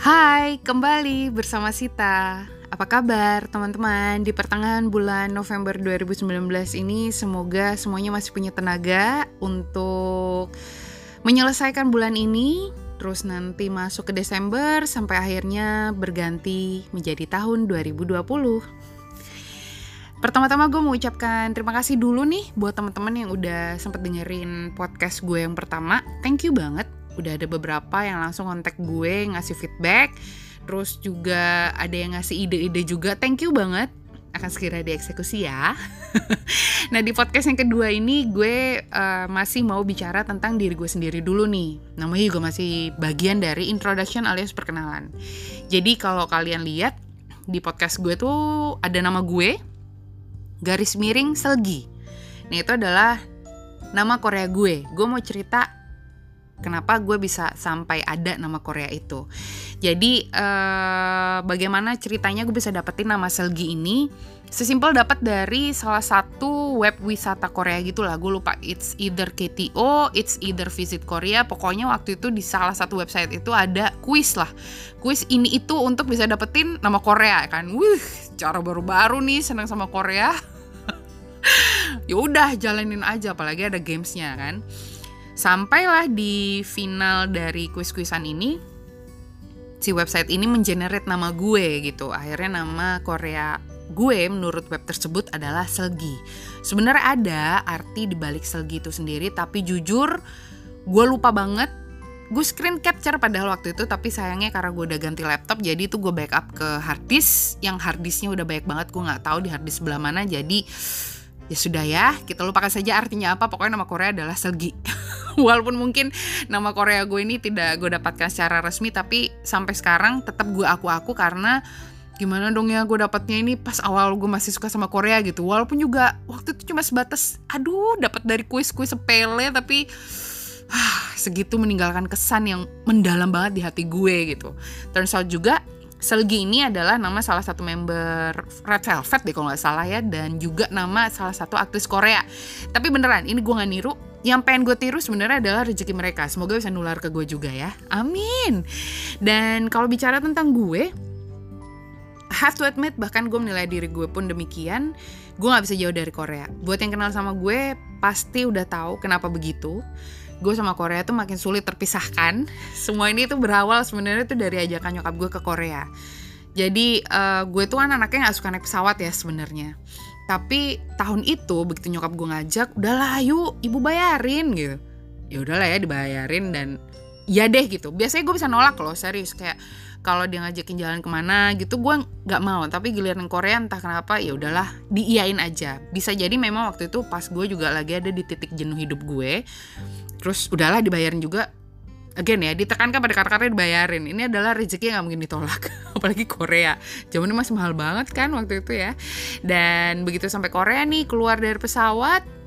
Hai, kembali bersama Sita. Apa kabar teman-teman? Di pertengahan bulan November 2019 ini semoga semuanya masih punya tenaga untuk menyelesaikan bulan ini terus nanti masuk ke Desember sampai akhirnya berganti menjadi tahun 2020. Pertama-tama gue mau ucapkan terima kasih dulu nih buat teman-teman yang udah sempet dengerin podcast gue yang pertama. Thank you banget udah ada beberapa yang langsung kontak gue ngasih feedback terus juga ada yang ngasih ide-ide juga thank you banget akan segera dieksekusi ya. nah di podcast yang kedua ini gue uh, masih mau bicara tentang diri gue sendiri dulu nih. Namanya juga masih bagian dari introduction alias perkenalan. Jadi kalau kalian lihat di podcast gue tuh ada nama gue garis miring Selgi. Nah itu adalah nama Korea gue. Gue mau cerita kenapa gue bisa sampai ada nama Korea itu. Jadi eh, bagaimana ceritanya gue bisa dapetin nama Selgi ini? Sesimpel dapat dari salah satu web wisata Korea gitu lah. Gue lupa it's either KTO, it's either Visit Korea. Pokoknya waktu itu di salah satu website itu ada kuis lah. Kuis ini itu untuk bisa dapetin nama Korea kan. Wih, cara baru-baru nih seneng sama Korea. ya udah jalanin aja apalagi ada gamesnya kan Sampailah di final dari kuis-kuisan ini, si website ini mengenerate nama gue gitu. Akhirnya nama Korea gue menurut web tersebut adalah Selgi. Sebenarnya ada arti di balik Selgi itu sendiri, tapi jujur gue lupa banget. Gue screen capture padahal waktu itu, tapi sayangnya karena gue udah ganti laptop, jadi itu gue backup ke hard disk. Yang hard disknya udah banyak banget, gue nggak tahu di hard disk sebelah mana. Jadi ya sudah ya, kita lupakan saja artinya apa. Pokoknya nama Korea adalah Selgi. walaupun mungkin nama Korea gue ini tidak gue dapatkan secara resmi tapi sampai sekarang tetap gue aku-aku karena gimana dong ya gue dapatnya ini pas awal gue masih suka sama Korea gitu walaupun juga waktu itu cuma sebatas aduh dapat dari kuis-kuis sepele tapi ah, segitu meninggalkan kesan yang mendalam banget di hati gue gitu turns out juga Selgi ini adalah nama salah satu member Red Velvet deh kalau nggak salah ya dan juga nama salah satu aktris Korea. Tapi beneran ini gue nggak niru. Yang pengen gue tiru sebenarnya adalah rezeki mereka. Semoga bisa nular ke gue juga ya. Amin. Dan kalau bicara tentang gue, have to admit bahkan gue menilai diri gue pun demikian. Gue nggak bisa jauh dari Korea. Buat yang kenal sama gue pasti udah tahu kenapa begitu gue sama Korea tuh makin sulit terpisahkan. Semua ini tuh berawal sebenarnya tuh dari ajakan nyokap gue ke Korea. Jadi uh, gue tuh kan anaknya nggak suka naik pesawat ya sebenarnya. Tapi tahun itu begitu nyokap gue ngajak, udahlah yuk ibu bayarin gitu. Ya udahlah ya dibayarin dan ya deh gitu. Biasanya gue bisa nolak loh serius kayak kalau dia ngajakin jalan ke mana gitu gue nggak mau tapi giliran Korea entah kenapa ya udahlah diiyain aja bisa jadi memang waktu itu pas gue juga lagi ada di titik jenuh hidup gue terus udahlah dibayarin juga again ya ditekankan pada kata-kata dibayarin. Ini adalah rezeki yang gak mungkin ditolak. Apalagi Korea. Zaman ini masih mahal banget kan waktu itu ya. Dan begitu sampai Korea nih keluar dari pesawat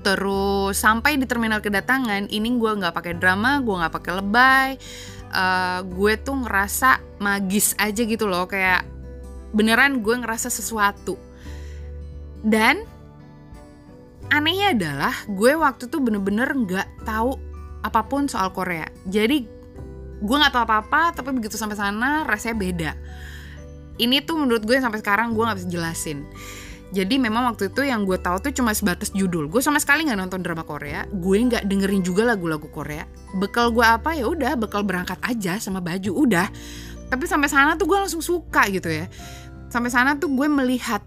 terus sampai di terminal kedatangan ini gue nggak pakai drama gue nggak pakai lebay uh, gue tuh ngerasa magis aja gitu loh. Kayak beneran gue ngerasa sesuatu. Dan anehnya adalah gue waktu itu bener-bener nggak -bener tahu apa pun soal Korea. Jadi gue nggak tahu apa-apa tapi begitu sampai sana rasanya beda. Ini tuh menurut gue sampai sekarang gue nggak bisa jelasin. Jadi memang waktu itu yang gue tahu tuh cuma sebatas judul. Gue sama sekali nggak nonton drama Korea. Gue nggak dengerin juga lagu-lagu Korea. Bekal gue apa? Ya udah bekal berangkat aja sama baju udah. Tapi sampai sana tuh gue langsung suka gitu ya. Sampai sana tuh gue melihat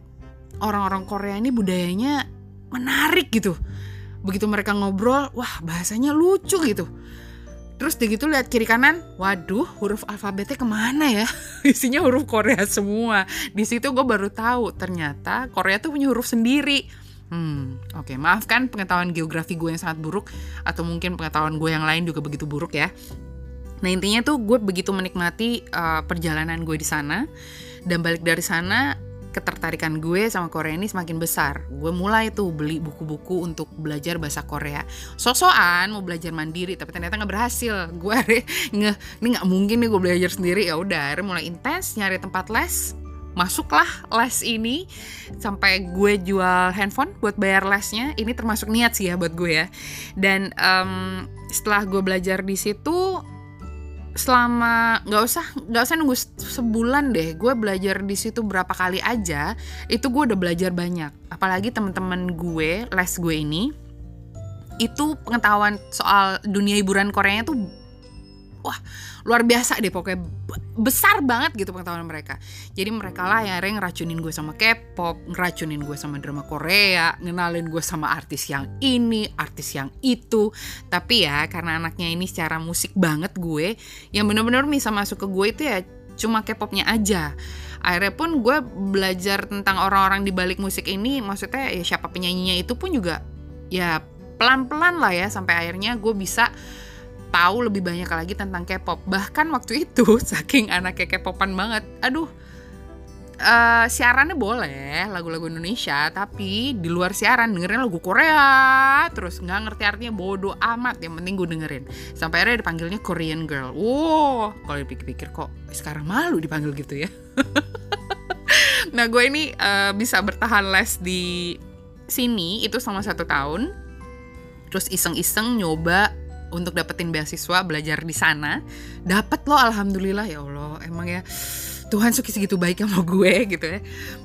orang-orang Korea ini budayanya menarik gitu begitu mereka ngobrol wah bahasanya lucu gitu. Terus di gitu lihat kiri kanan waduh huruf alfabetnya ke mana ya? Isinya huruf Korea semua. Di situ gue baru tahu ternyata Korea tuh punya huruf sendiri. Hmm oke okay. maafkan pengetahuan geografi gue yang sangat buruk atau mungkin pengetahuan gue yang lain juga begitu buruk ya. Nah intinya tuh gue begitu menikmati uh, perjalanan gue di sana dan balik dari sana ketertarikan gue sama Korea ini semakin besar. Gue mulai tuh beli buku-buku untuk belajar bahasa Korea. Sosokan mau belajar mandiri, tapi ternyata nggak berhasil. Gue nge ini nggak mungkin nih gue belajar sendiri. Ya udah, mulai intens nyari tempat les. Masuklah les ini sampai gue jual handphone buat bayar lesnya. Ini termasuk niat sih ya buat gue ya. Dan um, setelah gue belajar di situ, selama nggak usah nggak usah nunggu sebulan deh. Gue belajar di situ berapa kali aja itu gue udah belajar banyak. Apalagi teman-teman gue les gue ini itu pengetahuan soal dunia hiburan Korea tuh wah luar biasa deh pokoknya. Besar banget gitu pengetahuan mereka. Jadi mereka lah yang ngeracunin gue sama K-pop ngeracunin gue sama drama Korea ngenalin gue sama artis yang ini artis yang itu. Tapi ya karena anaknya ini secara musik banget gue yang bener-bener bisa masuk ke gue itu ya cuma K-popnya aja. Akhirnya pun gue belajar tentang orang-orang di balik musik ini maksudnya ya siapa penyanyinya itu pun juga ya pelan-pelan lah ya sampai akhirnya gue bisa tahu lebih banyak lagi tentang K-pop. Bahkan waktu itu saking anak K-popan banget. Aduh, uh, siarannya boleh lagu-lagu Indonesia, tapi di luar siaran dengerin lagu Korea terus nggak ngerti artinya bodoh amat. Yang penting gue dengerin. Sampai akhirnya dipanggilnya Korean Girl. Wow, kalau dipikir-pikir kok sekarang malu dipanggil gitu ya. nah gue ini uh, bisa bertahan les di sini itu selama satu tahun. Terus iseng-iseng nyoba untuk dapetin beasiswa belajar di sana dapat loh alhamdulillah ya Allah. Emang ya Tuhan suki segitu baik sama gue gitu ya.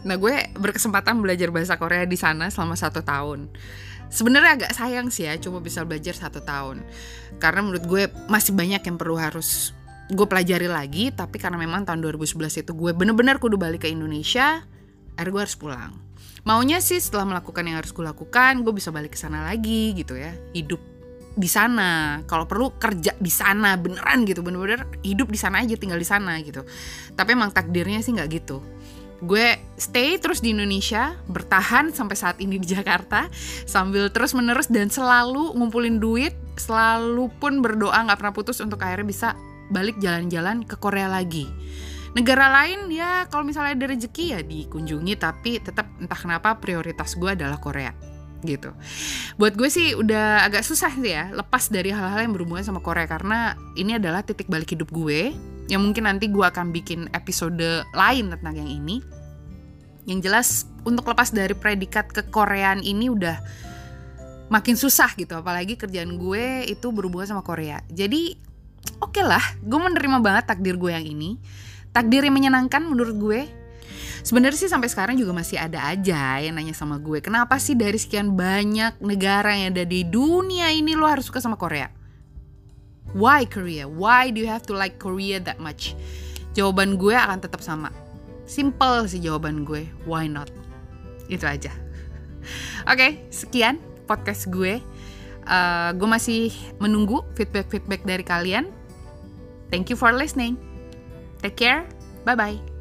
Nah gue berkesempatan belajar bahasa Korea di sana selama satu tahun. Sebenarnya agak sayang sih ya cuma bisa belajar satu tahun. Karena menurut gue masih banyak yang perlu harus gue pelajari lagi tapi karena memang tahun 2011 itu gue bener-bener kudu balik ke Indonesia akhirnya gue harus pulang. Maunya sih setelah melakukan yang harus gue lakukan gue bisa balik ke sana lagi gitu ya hidup di sana. Kalau perlu kerja di sana beneran gitu. Bener-bener hidup di sana aja tinggal di sana gitu. Tapi emang takdirnya sih nggak gitu. Gue stay terus di Indonesia bertahan sampai saat ini di Jakarta sambil terus menerus dan selalu ngumpulin duit selalu pun berdoa nggak pernah putus untuk akhirnya bisa balik jalan-jalan ke Korea lagi. Negara lain ya kalau misalnya ada rezeki ya dikunjungi tapi tetap entah kenapa prioritas gue adalah Korea gitu. Buat gue sih udah agak susah sih ya lepas dari hal-hal yang berhubungan sama Korea karena ini adalah titik balik hidup gue yang mungkin nanti gue akan bikin episode lain tentang yang ini. Yang jelas untuk lepas dari predikat kekoreaan ini udah makin susah gitu apalagi kerjaan gue itu berhubungan sama Korea. Jadi oke okay lah, gue menerima banget takdir gue yang ini. Takdir yang menyenangkan menurut gue Sebenarnya sih sampai sekarang juga masih ada aja yang nanya sama gue, kenapa sih dari sekian banyak negara yang ada di dunia ini lo harus suka sama Korea? Why Korea? Why do you have to like Korea that much? Jawaban gue akan tetap sama. Simple sih jawaban gue. Why not? Itu aja. Oke, okay, sekian podcast gue. Uh, gue masih menunggu feedback-feedback dari kalian. Thank you for listening. Take care. Bye bye.